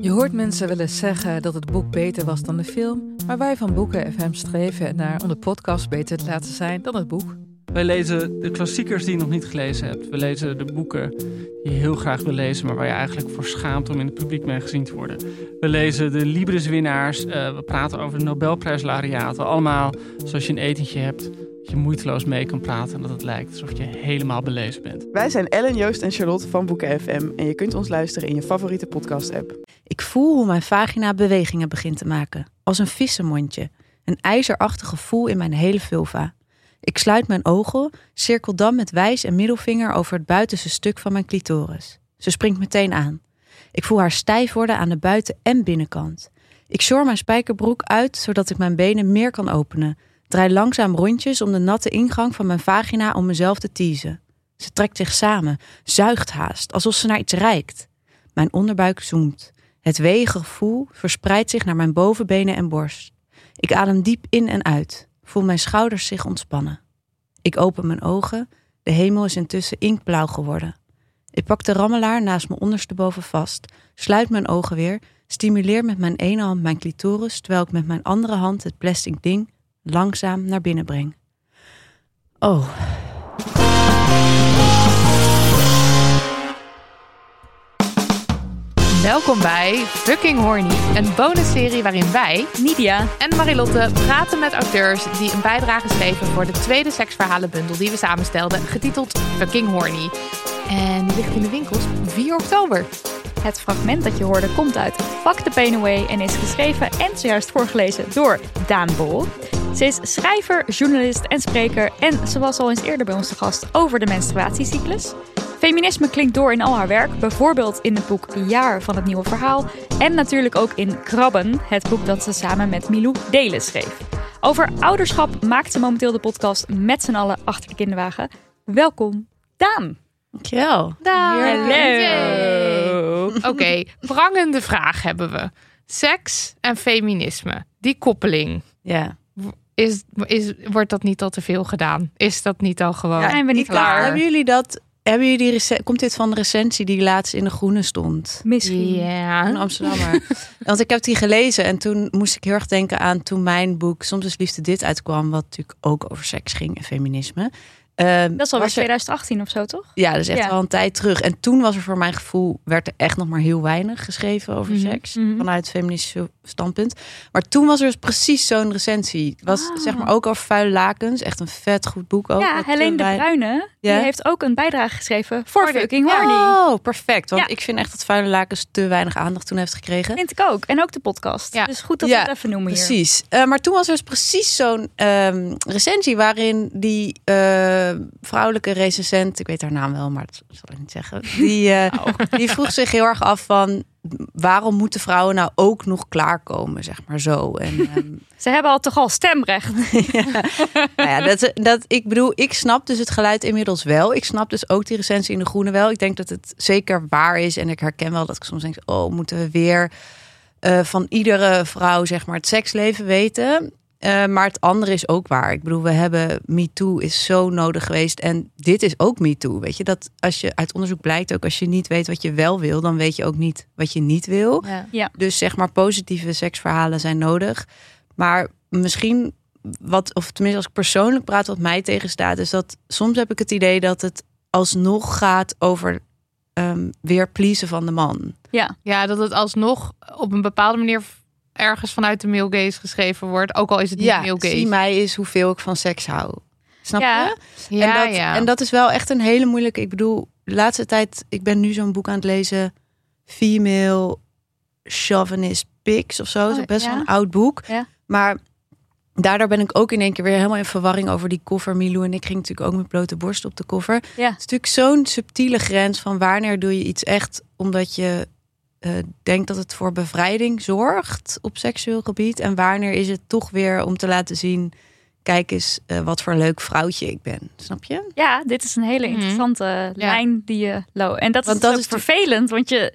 Je hoort mensen wel eens zeggen dat het boek beter was dan de film, maar wij van Boeken FM streven naar om de podcast beter te laten zijn dan het boek. Wij lezen de klassiekers die je nog niet gelezen hebt. We lezen de boeken die je heel graag wil lezen, maar waar je eigenlijk voor schaamt om in het publiek mee gezien te worden. We lezen de Libris-winnaars. eh, we praten over de Nobelprijslariaten. Allemaal zoals je een etentje hebt, dat je moeiteloos mee kan praten en dat het lijkt alsof je helemaal belezen bent. Wij zijn Ellen, Joost en Charlotte van Boeken FM en je kunt ons luisteren in je favoriete podcast-app. Ik voel hoe mijn vagina bewegingen begint te maken, als een vissenmondje. Een ijzerachtig gevoel in mijn hele vulva. Ik sluit mijn ogen, cirkel dan met wijs en middelvinger over het buitenste stuk van mijn clitoris. Ze springt meteen aan. Ik voel haar stijf worden aan de buiten- en binnenkant. Ik sjor mijn spijkerbroek uit zodat ik mijn benen meer kan openen. Draai langzaam rondjes om de natte ingang van mijn vagina om mezelf te teasen. Ze trekt zich samen, zuigt haast, alsof ze naar iets reikt. Mijn onderbuik zoemt. Het weeige gevoel verspreidt zich naar mijn bovenbenen en borst. Ik adem diep in en uit. Voel mijn schouders zich ontspannen. Ik open mijn ogen. De hemel is intussen inkblauw geworden. Ik pak de rammelaar naast mijn ondersteboven vast, sluit mijn ogen weer, stimuleer met mijn ene hand mijn clitoris, terwijl ik met mijn andere hand het plastic ding langzaam naar binnen breng. Oh, Welkom bij Fucking Horny, een bonusserie waarin wij Nidia. en Marilotte praten met auteurs die een bijdrage schreven voor de tweede seksverhalenbundel die we samenstelden, getiteld Fucking Horny. En die ligt in de winkels op 4 oktober. Het fragment dat je hoorde komt uit Fuck the Pain Away en is geschreven en zojuist voorgelezen door Daan Bol. Ze is schrijver, journalist en spreker en ze was al eens eerder bij ons te gast over de menstruatiecyclus. Feminisme klinkt door in al haar werk, bijvoorbeeld in het boek Jaar van het Nieuwe Verhaal en natuurlijk ook in Krabben, het boek dat ze samen met Milou Delen schreef. Over ouderschap maakt ze momenteel de podcast met z'n allen achter de kinderwagen. Welkom, Daan. dankjewel. Hallo. Oké, prangende vraag hebben we. Seks en feminisme, die koppeling. Ja. Is, is, wordt dat niet al te veel gedaan? Is dat niet al gewoon? Ja, Zijn we niet klaar? Hebben jullie dat? Hebben jullie die komt dit van de recensie die laatst in de Groene stond? Misschien. Een Ja. Amsterdammer. Want ik heb die gelezen en toen moest ik heel erg denken aan toen mijn boek Soms is liefde dit uitkwam, wat natuurlijk ook over seks ging en feminisme. Ehm, Dat is alweer was er- 2018 of zo, toch? Ja, dat is echt Ja. wel een tijd terug. En toen was er voor mijn gevoel, werd er echt nog maar heel weinig geschreven over Mhm, seks. mhm. Vanuit het feministische standpunt. Maar toen was er dus precies zo'n recensie. Het was Ah. zeg maar ook over vuile lakens. Echt een vet goed boek ook. ja, Helene de wei- Bruyne Ja? die heeft ook een bijdrage geschreven voor Fucking Horny. Oh, perfect. Want Ja. ik vind echt dat vuile lakens te weinig aandacht toen heeft gekregen. Vind ik ook. En ook de podcast. Ja. Dus goed dat we het even noemen hier. Precies. Eh, maar toen was er dus precies zo'n ehm, recensie waarin die eh, vrouwelijke recensent, ik weet haar naam wel, maar dat zal ik niet zeggen, die, eh, die vroeg zich heel erg af van waarom moeten vrouwen nou ook nog klaarkomen, zeg maar zo. En ehm, Ze hebben al toch al stemrecht. nou ja, dat, dat, ik bedoel, ik snap dus het geluid inmiddels wel. Ik snap dus ook die recensie in de groene wel. Ik denk dat het zeker waar is. En ik herken wel dat ik soms denk, oh, moeten we weer eh, van iedere vrouw zeg maar het seksleven weten. Eh, maar het andere is ook waar. Ik bedoel, we hebben MeToo is zo nodig geweest. En dit is ook MeToo. Weet je, dat als je uit onderzoek blijkt ook, als je niet weet wat je wel wil, dan weet je ook niet wat je niet wil. Ja. Ja. Dus zeg maar, positieve seksverhalen zijn nodig. Maar misschien wat, of tenminste als ik persoonlijk praat, wat mij tegenstaat, is dat soms heb ik het idee dat het alsnog gaat over ehm, weer pleasen van de man. Ja. ja, dat het alsnog op een bepaalde manier ergens vanuit de male gaze geschreven wordt. Ook al is het niet Ja, male gaze. zie mij is hoeveel ik van seks hou. Snap Ja. je? Ja, en, dat, ja. en dat is wel echt een hele moeilijke. Ik bedoel, de laatste tijd, ik ben nu zo'n boek aan het lezen. Female chauvinist Pics of zo. Oh, Zo best ja. wel een oud boek. Ja. Maar daardoor ben ik ook in één keer weer helemaal in verwarring over die koffer. Milou en ik ging natuurlijk ook met blote borst op de koffer. Het Ja. is natuurlijk zo'n subtiele grens van wanneer doe je iets echt omdat je eh, denkt dat het voor bevrijding zorgt op seksueel gebied. En wanneer is het toch weer om te laten zien, kijk eens eh, wat voor een leuk vrouwtje ik ben. Snap je? Ja, dit is een hele Mhm. interessante lijn die je loopt. En dat Want is dat is vervelend, want je,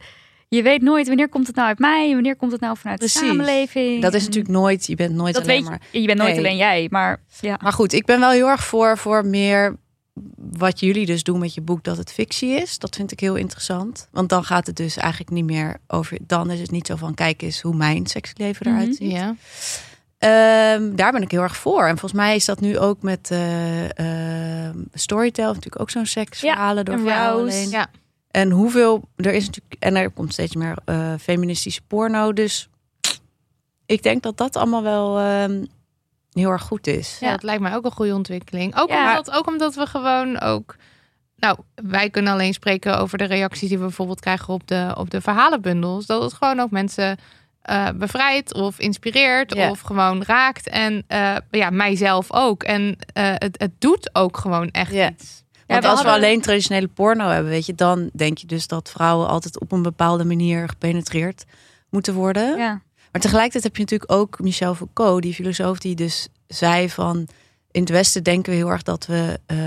je weet nooit wanneer komt het nou uit mij, wanneer komt het nou vanuit Precies. de samenleving. Dat is natuurlijk nooit, je bent nooit dat alleen weet maar... je. Je bent nooit Nee. alleen jij, maar ja. Maar goed, ik ben wel heel erg voor, voor meer wat jullie dus doen met je boek, dat het fictie is. Dat vind ik heel interessant. Want dan gaat het dus eigenlijk niet meer over. Dan is het niet zo van: kijk eens hoe mijn seksleven eruit Mhm. ziet. Ja. Ehm, daar ben ik heel erg voor. En volgens mij is dat nu ook met eh ehm, Storytel, natuurlijk ook zo'n seksverhalen door en vrouwen. Ja. En hoeveel er is natuurlijk en er komt steeds meer eh, feministische porno. Dus ik denk dat dat allemaal wel ehm, heel erg goed is. Ja, dat lijkt mij ook een goede ontwikkeling. Ook, Ja. omdat, ook omdat we gewoon ook. Nou, wij kunnen alleen spreken over de reacties die we bijvoorbeeld krijgen op de, op de verhalenbundels. Dat het gewoon ook mensen eh, bevrijdt of inspireert Ja. of gewoon raakt. En eh, ja, mijzelf ook. En eh, het, het doet ook gewoon echt Ja. iets. Want we als we hadden- alleen traditionele porno hebben, weet je, dan denk je dus dat vrouwen altijd op een bepaalde manier gepenetreerd moeten worden. Ja. Maar tegelijkertijd heb je natuurlijk ook Michel Foucault, die filosoof die dus zei van in het Westen denken we heel erg dat we eh,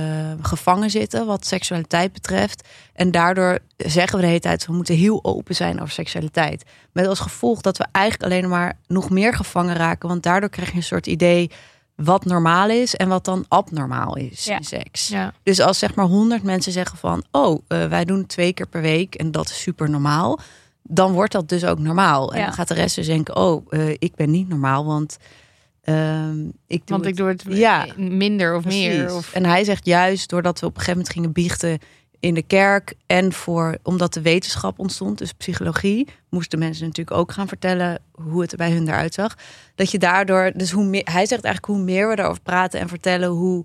gevangen zitten wat seksualiteit betreft. En daardoor zeggen we de hele tijd we moeten heel open zijn over seksualiteit. Met als gevolg dat we eigenlijk alleen maar nog meer gevangen raken. Want daardoor krijg je een soort idee wat normaal is en wat dan abnormaal is Ja. in seks. Ja. Dus als zeg maar honderd mensen zeggen van... oh, eh, wij doen twee keer per week en dat is super normaal... dan wordt dat dus ook normaal. En Ja. dan gaat de rest dus denken... oh, eh, ik ben niet normaal, want ehm, ik doe Want ik het... doe het Ja. minder of meer. Of, En hij zegt juist doordat we op een gegeven moment gingen biechten in de kerk... en voor, omdat de wetenschap ontstond, dus psychologie... moesten mensen natuurlijk ook gaan vertellen hoe het er bij hun eruit zag. Dat je daardoor... Dus hoe meer, hij zegt eigenlijk hoe meer we daarover praten en vertellen... hoe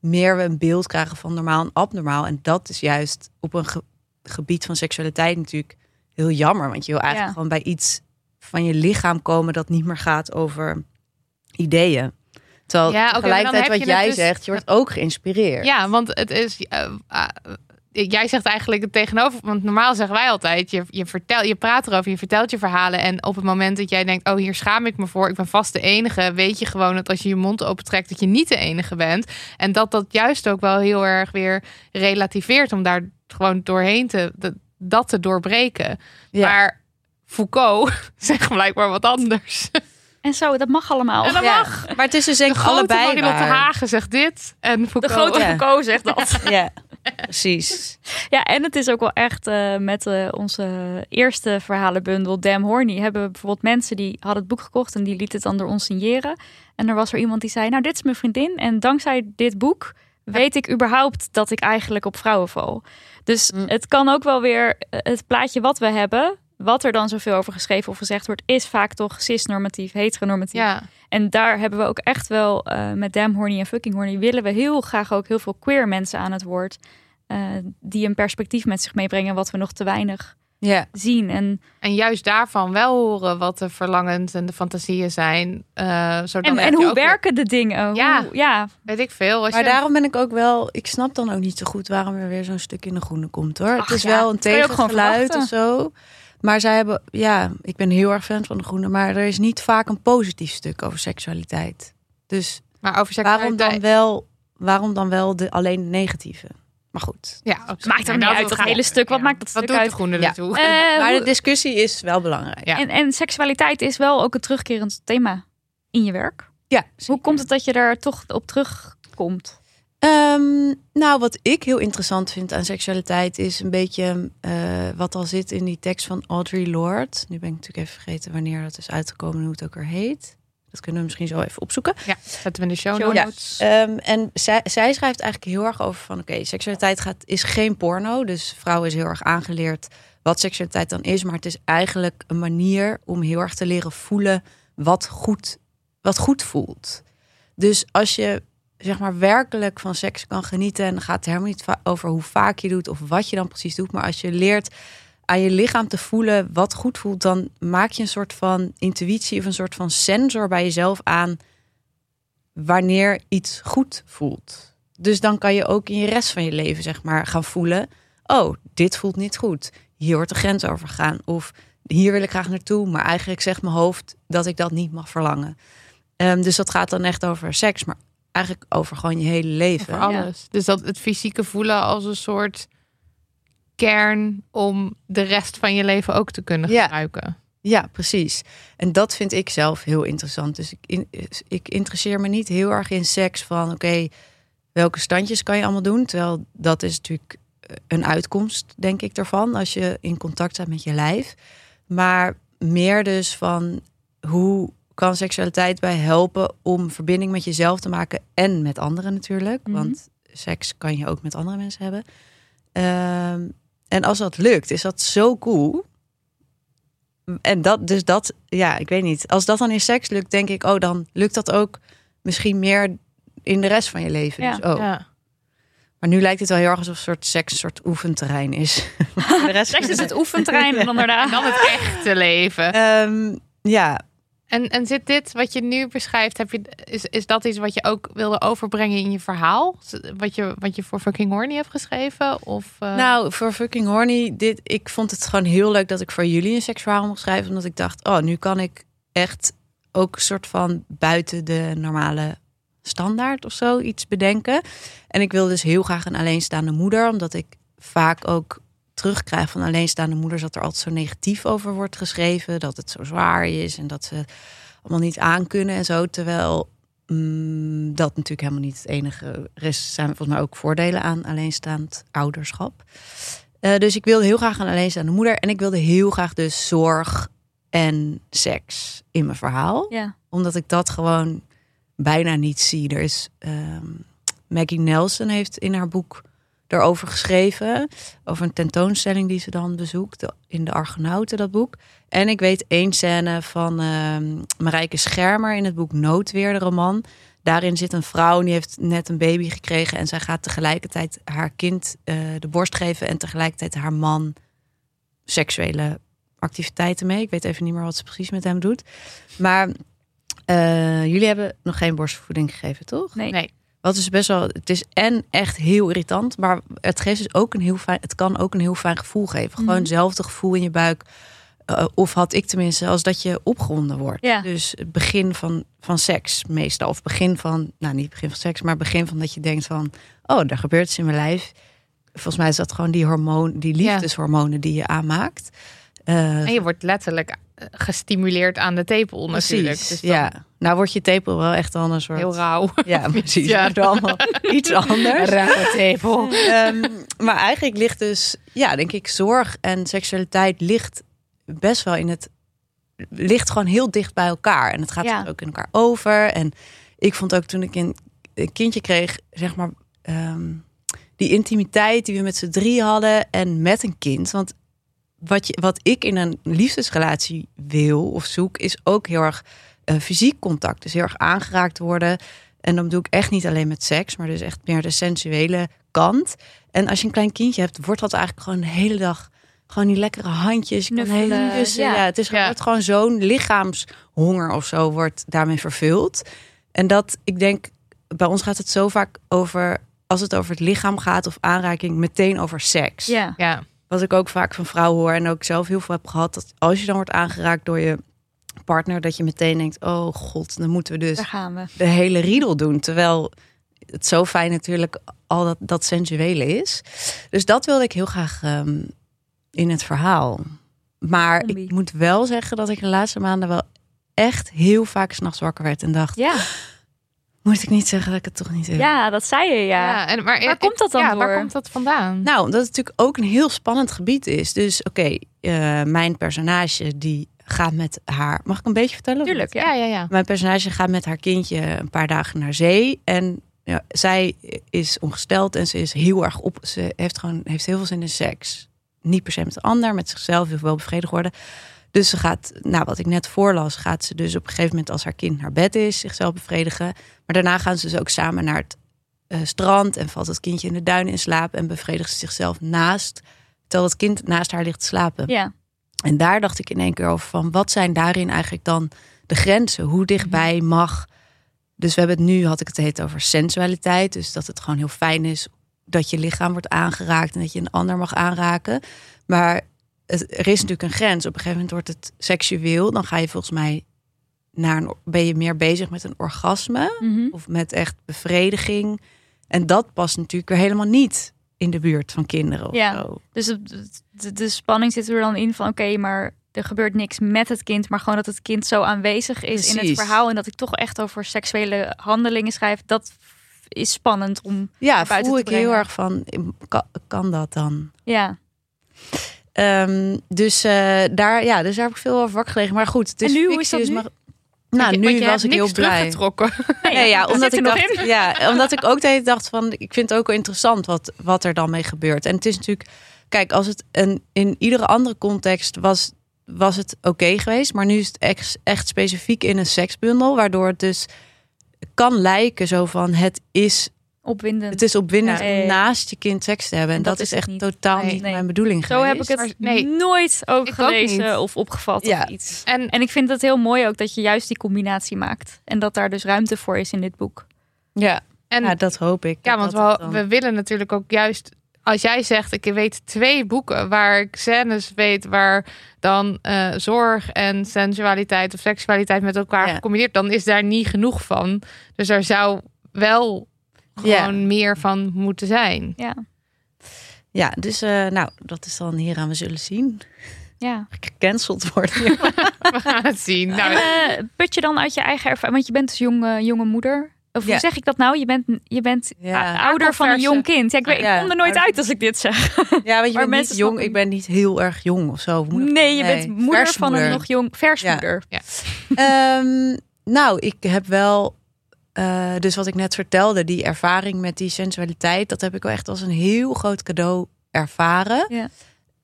meer we een beeld krijgen van normaal en abnormaal. En dat is juist op een ge- gebied van seksualiteit natuurlijk heel jammer. Want je wil eigenlijk Ja. gewoon bij iets van je lichaam komen... dat niet meer gaat over ideeën. Terwijl Ja, dan tegelijkertijd wat jij dus- zegt, je wordt ook geïnspireerd. Ja, want het is. eh, ah, jij zegt eigenlijk het tegenover. Want normaal zeggen wij altijd: je, je, vertel, je praat erover, je vertelt je verhalen. En op het moment dat jij denkt: oh, hier schaam ik me voor, ik ben vast de enige. Weet je gewoon dat als je je mond opentrekt, dat je niet de enige bent. En dat dat juist ook wel heel erg weer relativeert om daar gewoon doorheen te. Dat, dat te doorbreken. Ja. Maar Foucault zegt blijkbaar wat anders. En zo, dat mag allemaal. En dat Ja. mag. Maar het is dus denk De ik grote allebei Marilotte waar. Hagen zegt dit. En De Foucault. grote Ja. Foucault zegt dat. Ja, precies. Ja, en het is ook wel echt eh, met eh, onze eerste verhalenbundel, Damn Horny, hebben we bijvoorbeeld mensen die hadden het boek gekocht en die lieten het dan door ons signeren. En er was er iemand die zei, nou dit is mijn vriendin en dankzij dit boek weet ik überhaupt dat ik eigenlijk op vrouwen val. Dus Mm. het kan ook wel weer, eh, het plaatje wat we hebben, wat er dan zoveel over geschreven of gezegd wordt, is vaak toch cisnormatief, heteronormatief. Ja. En daar hebben we ook echt wel eh, met Damn Horny en Fucking Horny willen we heel graag ook heel veel queer mensen aan het woord. eh, die een perspectief met zich meebrengen wat we nog te weinig Ja, zien. En, En juist daarvan wel horen wat de verlangens en de fantasieën zijn. eh zodat en, en hoe ook werken de dingen? Ja. Hoe- ja. weet ik veel. Als maar je, daarom ben ik ook wel... Ik snap dan ook niet zo goed waarom er weer zo'n stuk in de groene komt, hoor. Ach het is ja, wel een dat kan je ook gewoon tegengeluid of zo. Maar zij hebben... Ja, ik ben heel erg fan van de groene. Maar er is niet vaak een positief stuk over seksualiteit. Dus maar over waarom seksualiteit. dan wel, waarom dan wel de, alleen de negatieve? Maar goed. Ja, ook- Maakt er niet uit, dat hele stuk. Wat ja. maakt dat Wat stuk doet uit? de groene Ja. ertoe? Eh, maar de discussie is wel belangrijk. Ja. en, en seksualiteit is wel ook een terugkerend thema in je werk. Ja, Hoe komt het dat je daar toch op terugkomt? Ehm, nou, wat ik heel interessant vind aan seksualiteit is een beetje eh, wat al zit in die tekst van Audre Lorde. Nu ben ik natuurlijk even vergeten wanneer dat is uitgekomen en hoe het ook weer heet. Dat kunnen we misschien zo even opzoeken. Ja, zetten we in de show Show notes. notes. Ehm, en zij, zij schrijft eigenlijk heel erg over van oké, seksualiteit gaat, is geen porno. Dus vrouwen is heel erg aangeleerd wat seksualiteit dan is. Maar het is eigenlijk een manier om heel erg te leren voelen wat goed, wat goed voelt. Dus als je zeg maar werkelijk van seks kan genieten, en dan gaat het helemaal niet over hoe vaak je doet of wat je dan precies doet. Maar als je leert aan je lichaam te voelen wat goed voelt, dan maak je een soort van intuïtie of een soort van sensor bij jezelf aan wanneer iets goed voelt. Dus dan kan je ook in je rest van je leven, zeg maar, gaan voelen: oh, dit voelt niet goed. Hier wordt de grens overgaan. Of hier wil ik graag naartoe, maar eigenlijk zegt mijn hoofd dat ik dat niet mag verlangen. Ehm, dus dat gaat dan echt over seks, maar eigenlijk over gewoon je hele leven. Voor alles. Dus dat het fysieke voelen als een soort kern om de rest van je leven ook te kunnen gebruiken. Ja, precies. En dat vind ik zelf heel interessant. Dus ik, in- ik interesseer me niet heel erg in seks van oké, welke standjes kan je allemaal doen? Terwijl dat is natuurlijk eh, een uitkomst, denk ik, ervan, als je in contact staat met je lijf. Maar meer dus van hoe kan seksualiteit bij helpen om verbinding met jezelf te maken en met anderen natuurlijk. Mhm. Want seks kan je ook met andere mensen hebben. Ehm, en als dat lukt, is dat zo cool. En dat, dus dat, ja, ik weet niet. Als dat dan in seks lukt, denk ik, oh, dan lukt dat ook misschien meer in de rest van je leven. Ja. Dus, oh. Ja. Maar nu lijkt het wel heel erg alsof een soort seks een soort oefenterrein is. De rest Seks is het oefenterrein en dan daarna. Dan het echte leven. Ehm, ja, En, en zit dit wat je nu beschrijft, heb je, is, is dat iets wat je ook wilde overbrengen in je verhaal? Wat je, wat je voor fucking horny hebt geschreven? Of, eh, Nou, voor fucking horny, dit, ik vond het gewoon heel leuk dat ik voor jullie een seksverhaal mocht schrijven. Omdat ik dacht, oh, nu kan ik echt ook een soort van buiten de normale standaard of zo iets bedenken. En ik wil dus heel graag een alleenstaande moeder, omdat ik vaak ook terugkrijg van alleenstaande moeders dat er altijd zo negatief over wordt geschreven. Dat het zo zwaar is en dat ze allemaal niet aankunnen en zo. Terwijl mm, dat natuurlijk helemaal niet het enige is. zijn volgens mij ook voordelen aan alleenstaand ouderschap. Eh, dus ik wilde heel graag een alleenstaande moeder. En ik wilde heel graag dus zorg en seks in mijn verhaal. Ja. Omdat ik dat gewoon bijna niet zie. Er is ehm, Maggie Nelson heeft in haar boek erover geschreven. Over een tentoonstelling die ze dan bezoekt. In de Argonauten, dat boek. En ik weet één scène van ehm Marijke Schermer in het boek Noodweer, de roman. Daarin zit een vrouw en die heeft net een baby gekregen. En zij gaat tegelijkertijd haar kind eh, de borst geven. En tegelijkertijd haar man seksuele activiteiten mee. Ik weet even niet meer wat ze precies met hem doet. Maar eh, jullie hebben nog geen borstvoeding gegeven, toch? Nee. nee. Wat is best wel, het is en echt heel irritant, maar het geeft dus ook een heel fijn, het kan ook een heel fijn gevoel geven. Gewoon Mhm. hetzelfde gevoel in je buik. eh, of had ik tenminste, als dat je opgewonden wordt. Ja. Dus het begin van, van seks meestal. Of begin van, nou niet begin van seks, maar begin van dat je denkt van, oh, er gebeurt iets in mijn lijf. Volgens mij is dat gewoon die hormoon, die liefdeshormonen die je aanmaakt. Eh, En je wordt letterlijk gestimuleerd aan de tepel natuurlijk. precies, Dus dan ja. Nou wordt je tepel wel echt dan een soort... Heel rauw. Ja, precies. Ja. Dan allemaal iets anders. Rauwe tepel. Ehm, maar eigenlijk ligt dus, ja, denk ik, zorg en seksualiteit ligt best wel in het, ligt gewoon heel dicht bij elkaar. En het gaat Ja. ook in elkaar over. En ik vond ook toen ik een, een kindje kreeg, zeg maar, ehm, die intimiteit die we met z'n drie hadden en met een kind. Want wat, je, wat ik in een liefdesrelatie wil of zoek, is ook heel erg eh, fysiek contact. Dus heel erg aangeraakt worden. En dan bedoel ik echt niet alleen met seks, maar dus echt meer de sensuele kant. En als je een klein kindje hebt, wordt dat eigenlijk gewoon de hele dag gewoon die lekkere handjes. Je kan Knuffelen, hele kussen. ja. Ja. het is gewoon, Ja. wordt gewoon zo'n lichaamshonger of zo wordt daarmee vervuld. En dat, ik denk, bij ons gaat het zo vaak over, als het over het lichaam gaat of aanraking, meteen over seks. Ja. Ja. Wat ik ook vaak van vrouwen hoor en ook zelf heel veel heb gehad, dat als je dan wordt aangeraakt door je partner, dat je meteen denkt, oh god, dan moeten we dus Daar gaan we. de hele riedel doen. Terwijl het zo fijn natuurlijk al dat, dat sensuele is. Dus dat wilde ik heel graag ehm, in het verhaal. Maar ik moet wel zeggen dat ik de laatste maanden wel echt heel vaak s'nachts wakker werd en dacht, Ja. Moet ik niet zeggen dat ik het toch niet wil? ja, dat zei je, ja. Ja, en, maar, Waar komt dat dan ja, Waar komt dat vandaan? Nou, omdat het natuurlijk ook een heel spannend gebied is. Dus oké, eh, mijn personage die gaat met haar... Mag ik een beetje vertellen? Tuurlijk, ja. ja, ja, ja. Mijn personage gaat met haar kindje een paar dagen naar zee. En ja, zij is ongesteld en ze is heel erg op. Ze heeft gewoon heeft heel veel zin in seks. Niet per se met de ander, met zichzelf wil wel bevredigd worden. Dus ze gaat, nou wat ik net voorlas, gaat ze dus op een gegeven moment als haar kind naar bed is, zichzelf bevredigen. Maar daarna gaan ze dus ook samen naar het eh, strand en valt het kindje in de duinen in slaap en bevredigt ze zichzelf naast terwijl het kind naast haar ligt te slapen. Ja. En daar dacht ik in één keer over van wat zijn daarin eigenlijk dan de grenzen? Hoe dichtbij mag. Dus we hebben het nu, had ik het heet over sensualiteit. Dus dat het gewoon heel fijn is dat je lichaam wordt aangeraakt en dat je een ander mag aanraken. Maar het, er is natuurlijk een grens. Op een gegeven moment wordt het seksueel. Dan ga je volgens mij naar een, ben je meer bezig met een orgasme Mhm. of met echt bevrediging. En dat past natuurlijk weer helemaal niet in de buurt van kinderen of Ja. zo. Dus de, de spanning zit er dan in van oké, maar er gebeurt niks met het kind, maar gewoon dat het kind zo aanwezig is in het verhaal en dat ik toch echt over seksuele handelingen schrijf, dat is spannend om. Ja, buiten voel te ik heel erg van, kan, kan dat dan? Ja. Ehm, dus, eh, daar, ja, dus daar heb ik veel over wakker gelegen. Maar goed, het is En nu, fictie, is dat nu? mag- Nou, nu was ik heel blij. teruggetrokken. Nee, ja, dat omdat ik nog dacht, in. ja, omdat ik ook de hele tijd dacht van, ik vind het ook wel interessant wat, wat er dan mee gebeurt. En het is natuurlijk, kijk, als het een, in iedere andere context was, was het oké geweest, maar nu is het echt, echt specifiek in een seksbundel, waardoor het dus kan lijken zo van, het is, Opwindend. het is opwindend om naast je kind seks te hebben. En, En dat, dat is echt niet. totaal Nee. niet Nee. mijn bedoeling Zo heb ik het Maar nooit ook Ik gelezen of opgevat Ja. of iets. En En ik vind het heel mooi ook dat je juist die combinatie maakt. En dat daar dus ruimte voor is in dit boek. Ja, En ja, dat hoop ik. ja, want we, willen natuurlijk ook juist. Als jij zegt, ik weet twee boeken waar ik scènes weet waar dan eh, zorg en sensualiteit of seksualiteit met elkaar Ja. gecombineerd, dan is daar niet genoeg van. Dus er zou wel Ja. gewoon meer van moeten zijn. Ja. Ja, dus eh, nou, dat is dan hieraan we zullen zien. Ja. Gecanceld worden. We gaan het zien. Nou, En, eh, put je dan uit je eigen ervaring, want je bent dus jonge, jonge moeder. Of Ja. hoe zeg ik dat nou? Je bent, je bent Ja. ouder van een jong kind. Ja, ik, weet, ik Ja. kom er nooit uit als ik dit zeg. Ja, want je Maar bent niet jong. Ik ben niet heel erg jong of zo. Nee, je bent moeder van een nog jong versmoeder. Ehm, nou, ik heb wel, eh, dus wat ik net vertelde, die ervaring met die sensualiteit, dat heb ik wel echt als een heel groot cadeau ervaren. Ja.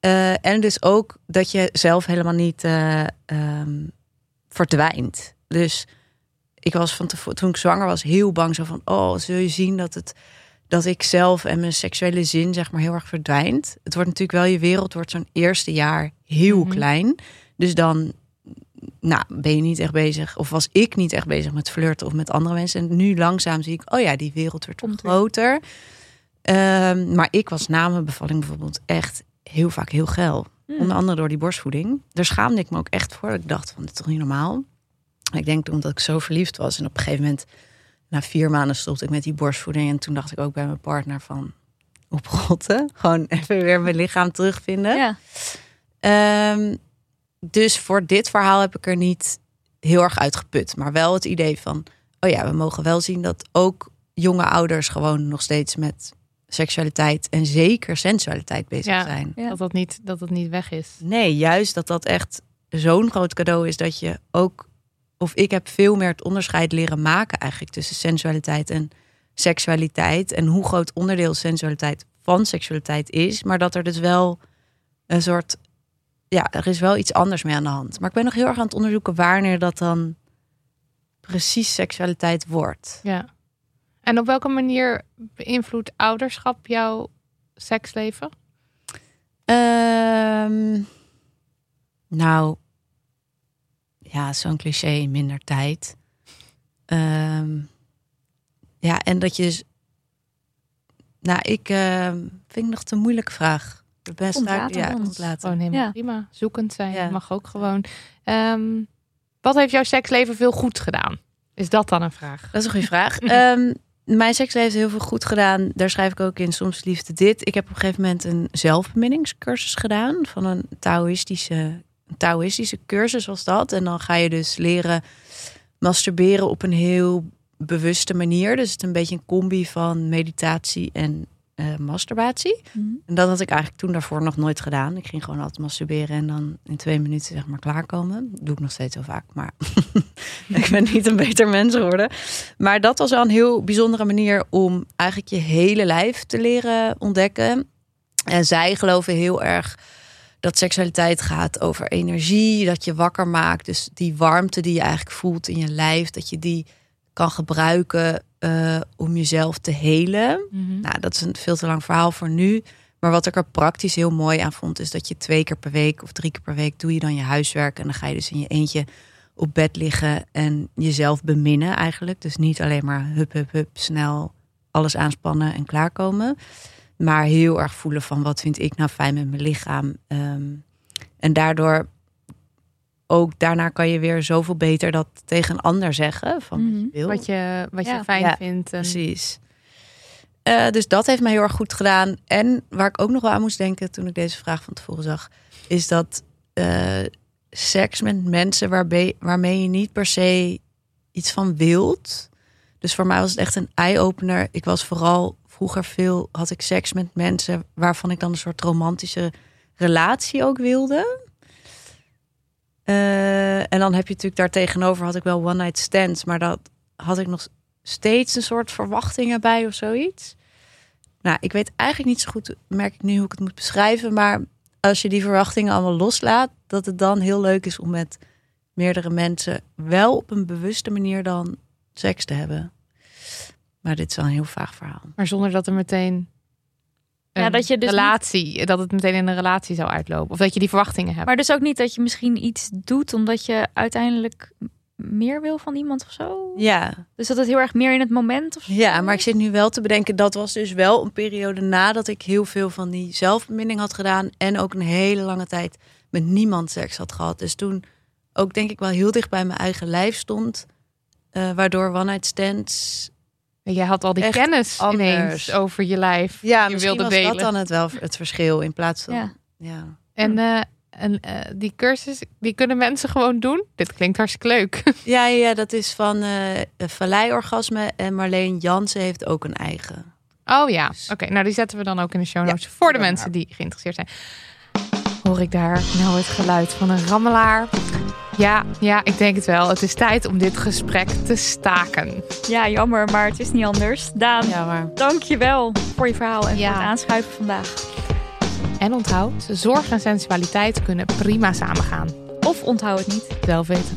Eh, en dus ook dat je zelf helemaal niet eh, ehm, verdwijnt. Dus ik was van tevoren, toen ik zwanger was, heel bang zo van, oh, zul je zien dat het dat ik zelf en mijn seksuele zin zeg maar heel erg verdwijnt. Het wordt natuurlijk wel je wereld wordt zo'n eerste jaar heel Mhm. klein. Dus dan nou, ben je niet echt bezig, of was ik niet echt bezig met flirten of met andere mensen. En nu langzaam zie ik, oh ja, die wereld wordt Komt groter. Ehm, maar ik was na mijn bevalling bijvoorbeeld echt heel vaak heel geil. Hmm. Onder andere door die borstvoeding. Daar schaamde ik me ook echt voor. Ik dacht van, dit is toch niet normaal? Ik denk omdat ik zo verliefd was. En op een gegeven moment, na vier maanden stopte ik met die borstvoeding. En toen dacht ik ook bij mijn partner van, oprotten. Gewoon even weer mijn lichaam terugvinden. Ja. Ehm, dus voor dit verhaal heb ik er niet heel erg uitgeput. Maar wel het idee van, oh ja, we mogen wel zien dat ook jonge ouders gewoon nog steeds met seksualiteit en zeker sensualiteit bezig Ja. zijn. Ja. dat, dat, niet, dat het niet weg is. Nee, juist dat dat echt zo'n groot cadeau is dat je ook, of ik heb veel meer het onderscheid leren maken eigenlijk tussen sensualiteit en seksualiteit. En hoe groot onderdeel sensualiteit van seksualiteit is. Maar dat er dus wel een soort, ja, er is wel iets anders mee aan de hand. Maar ik ben nog heel erg aan het onderzoeken wanneer dat dan precies seksualiteit wordt. Ja. En op welke manier beïnvloedt ouderschap jouw seksleven? Ehm, nou, ja, zo'n cliché, minder tijd. Ehm, ja, en dat je. Nou, ik ehm, vind ik nog te moeilijke vraag. De beste Komt uit- ja, wel. komt later. Gewoon helemaal Ja. prima. Zoekend zijn Ja. mag ook gewoon. Ehm, wat heeft jouw seksleven veel goed gedaan? Is dat dan een vraag? Dat is een goede vraag. Ehm, mijn seksleven heeft heel veel goed gedaan. Daar schrijf ik ook in Soms Liefde Dit. Ik heb op een gegeven moment een zelfbeminningscursus gedaan. Van een Taoïstische, een Taoïstische cursus was dat. En dan ga je dus leren masturberen op een heel bewuste manier. Dus het is een beetje een combi van meditatie en eh, masturbatie. Mhm. En dat had ik eigenlijk toen daarvoor nog nooit gedaan. Ik ging gewoon altijd masturberen en dan in twee minuten zeg maar klaarkomen. Dat doe ik nog steeds heel vaak, maar ik ben niet een beter mens geworden. Maar dat was wel een heel bijzondere manier om eigenlijk je hele lijf te leren ontdekken. En zij geloven heel erg dat seksualiteit gaat over energie, dat je wakker maakt. Dus die warmte die je eigenlijk voelt in je lijf, dat je die kan gebruiken eh, om jezelf te helen. Mhm. Nou, dat is een veel te lang verhaal voor nu. Maar wat ik er praktisch heel mooi aan vond, is dat je twee keer per week of drie keer per week doe je dan je huiswerk. En dan ga je dus in je eentje op bed liggen en jezelf beminnen eigenlijk. Dus niet alleen maar hup, hup, hup, snel alles aanspannen en klaarkomen. Maar heel erg voelen van wat vind ik nou fijn met mijn lichaam. Ehm, en daardoor ook daarna kan je weer zoveel beter dat tegen een ander zeggen. Van wat je Mhm. wil. Wat je, wat je Ja. fijn Ja, vindt. En... Precies. Eh, dus dat heeft mij heel erg goed gedaan. En waar ik ook nog wel aan moest denken toen ik deze vraag van tevoren zag, is dat eh, seks met mensen waarbij, waarmee je niet per se iets van wilt. Dus voor mij was het echt een eye-opener. Ik was vooral vroeger veel, had ik seks met mensen waarvan ik dan een soort romantische relatie ook wilde. Eh, en dan heb je natuurlijk daar tegenover had ik wel one night stands, maar dat had ik nog steeds een soort verwachtingen bij of zoiets. Nou, ik weet eigenlijk niet zo goed, merk ik nu hoe ik het moet beschrijven, maar als je die verwachtingen allemaal loslaat, dat het dan heel leuk is om met meerdere mensen wel op een bewuste manier dan seks te hebben. Maar dit is wel een heel vaag verhaal. Maar zonder dat er meteen een Ja, dat je dus relatie, dat het meteen in een relatie zou uitlopen. Of dat je die verwachtingen hebt. Maar dus ook niet dat je misschien iets doet omdat je uiteindelijk meer wil van iemand of zo. Ja, Dus dat het heel erg meer in het moment of zo. Ja, maar ik zit nu wel te bedenken, dat was dus wel een periode nadat ik heel veel van die zelfbeminning had gedaan. En ook een hele lange tijd met niemand seks had gehad. Dus toen ook denk ik wel heel dicht bij mijn eigen lijf stond. eh, waardoor one night stands... Jij had al die Echt kennis anders. ineens over je lijf. Ja, je misschien wilde was delen. dat dan het wel het verschil in plaats van... Ja. Ja. En, eh, en eh, die cursus, die kunnen mensen gewoon doen. Dit klinkt hartstikke leuk. Ja, ja, dat is van eh Valleiorgasme en Marleen Jansen heeft ook een eigen. Oh ja, Dus- oké. nou, die zetten we dan ook in de show Ja, notes voor de mensen die geïnteresseerd zijn. Hoor ik daar nou het geluid van een rammelaar? Ja, ja, ik denk het wel. Het is tijd om dit gesprek te staken. Ja, jammer, maar het is niet anders. Daan, Ja, maar... dank je wel voor je verhaal en Ja. voor het aanschuiven vandaag. En onthoud, zorg en sensualiteit kunnen prima samengaan. Of onthoud het niet. Zelf weten.